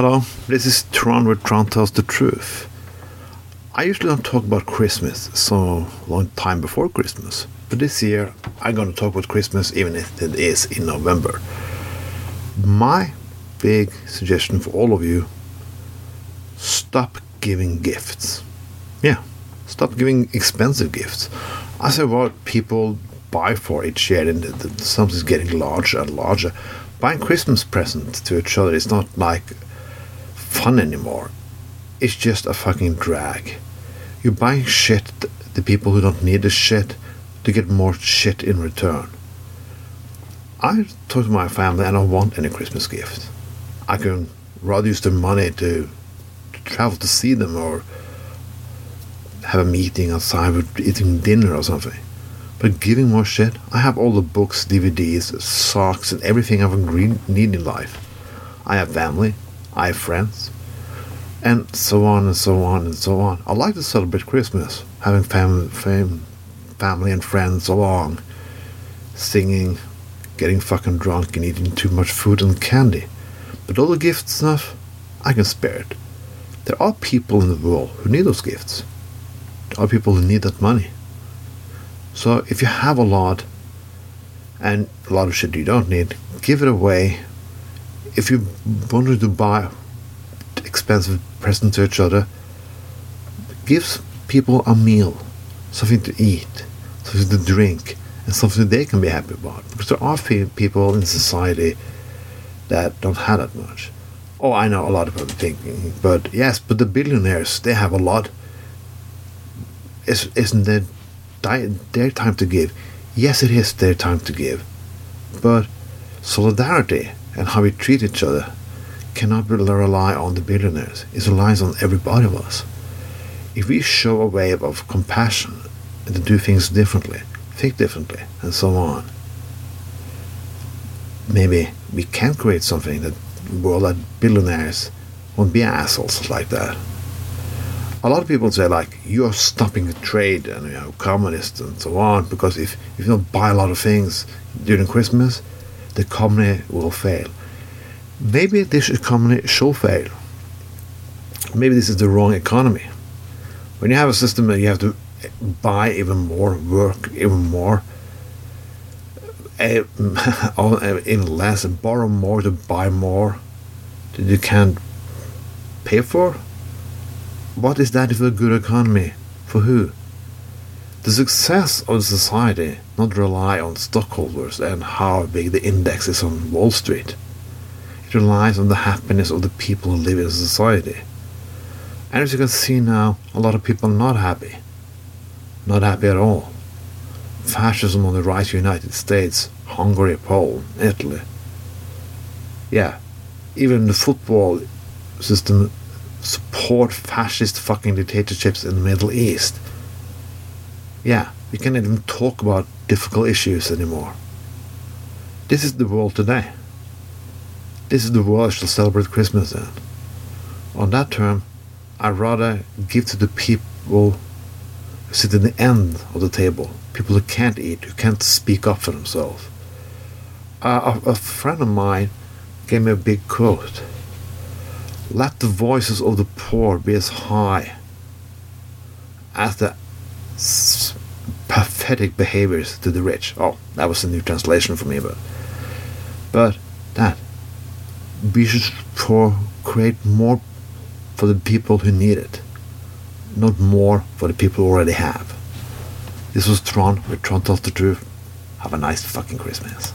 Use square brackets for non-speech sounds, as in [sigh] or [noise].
Hello, this is Tron where Tron tells the truth. I usually don't talk about Christmas so long time before Christmas, but this year I'm going to talk about Christmas even if it is in November. My big suggestion for all of you stop giving gifts. Yeah, stop giving expensive gifts. I say what people buy for each year, and something's getting larger and larger. Buying Christmas presents to each other is not like fun anymore. It's just a fucking drag. You're buying shit the people who don't need the shit to get more shit in return. I talk to my family I don't want any Christmas gift. I can rather use the money to, to travel to see them or have a meeting outside with eating dinner or something. But giving more shit, I have all the books, DVDs, socks, and everything I need in life. I have family, I have friends, and so on and so on and so on. I like to celebrate Christmas, having family, fam, family and friends along, singing, getting fucking drunk, and eating too much food and candy. But all the gift stuff, I can spare it. There are people in the world who need those gifts. There are people who need that money. So if you have a lot and a lot of shit you don't need, give it away. If you wanted to buy expensive presents to each other, give people a meal, something to eat, something to drink, and something they can be happy about. Because there are people in society that don't have that much. Oh, I know a lot of people thinking, but yes, but the billionaires, they have a lot. Isn't it their time to give? Yes, it is their time to give. But solidarity and how we treat each other cannot rely on the billionaires. It relies on everybody of us. If we show a wave of compassion and to do things differently, think differently, and so on, maybe we can create something that world that billionaires won't be assholes like that. A lot of people say like you're stopping the trade and you know communists and so on because if, if you don't buy a lot of things during Christmas, the economy will fail. Maybe this economy should fail. Maybe this is the wrong economy. When you have a system that you have to buy even more, work even more, eh, [laughs] eh, even less, and borrow more to buy more that you can't pay for? What is that for a good economy? For who? The success of society not rely on stockholders and how big the index is on Wall Street. It relies on the happiness of the people who live in society. And as you can see now, a lot of people are not happy. Not happy at all fascism on the rise the United States, Hungary, Poland, Italy. Yeah, even the football system support fascist fucking dictatorships in the Middle East. Yeah, we can't even talk about difficult issues anymore. This is the world today. This is the world I shall celebrate Christmas in. On that term, I'd rather give to the people who sit in the end of the table people who can't eat, who can't speak up for themselves. Uh, a, a friend of mine gave me a big quote Let the voices of the poor be as high as the pathetic behaviors to the rich. Oh, that was a new translation for me, but but that we should for create more for the people who need it, not more for the people who already have. This was Tron with Tron Tells the Truth. Have a nice fucking Christmas.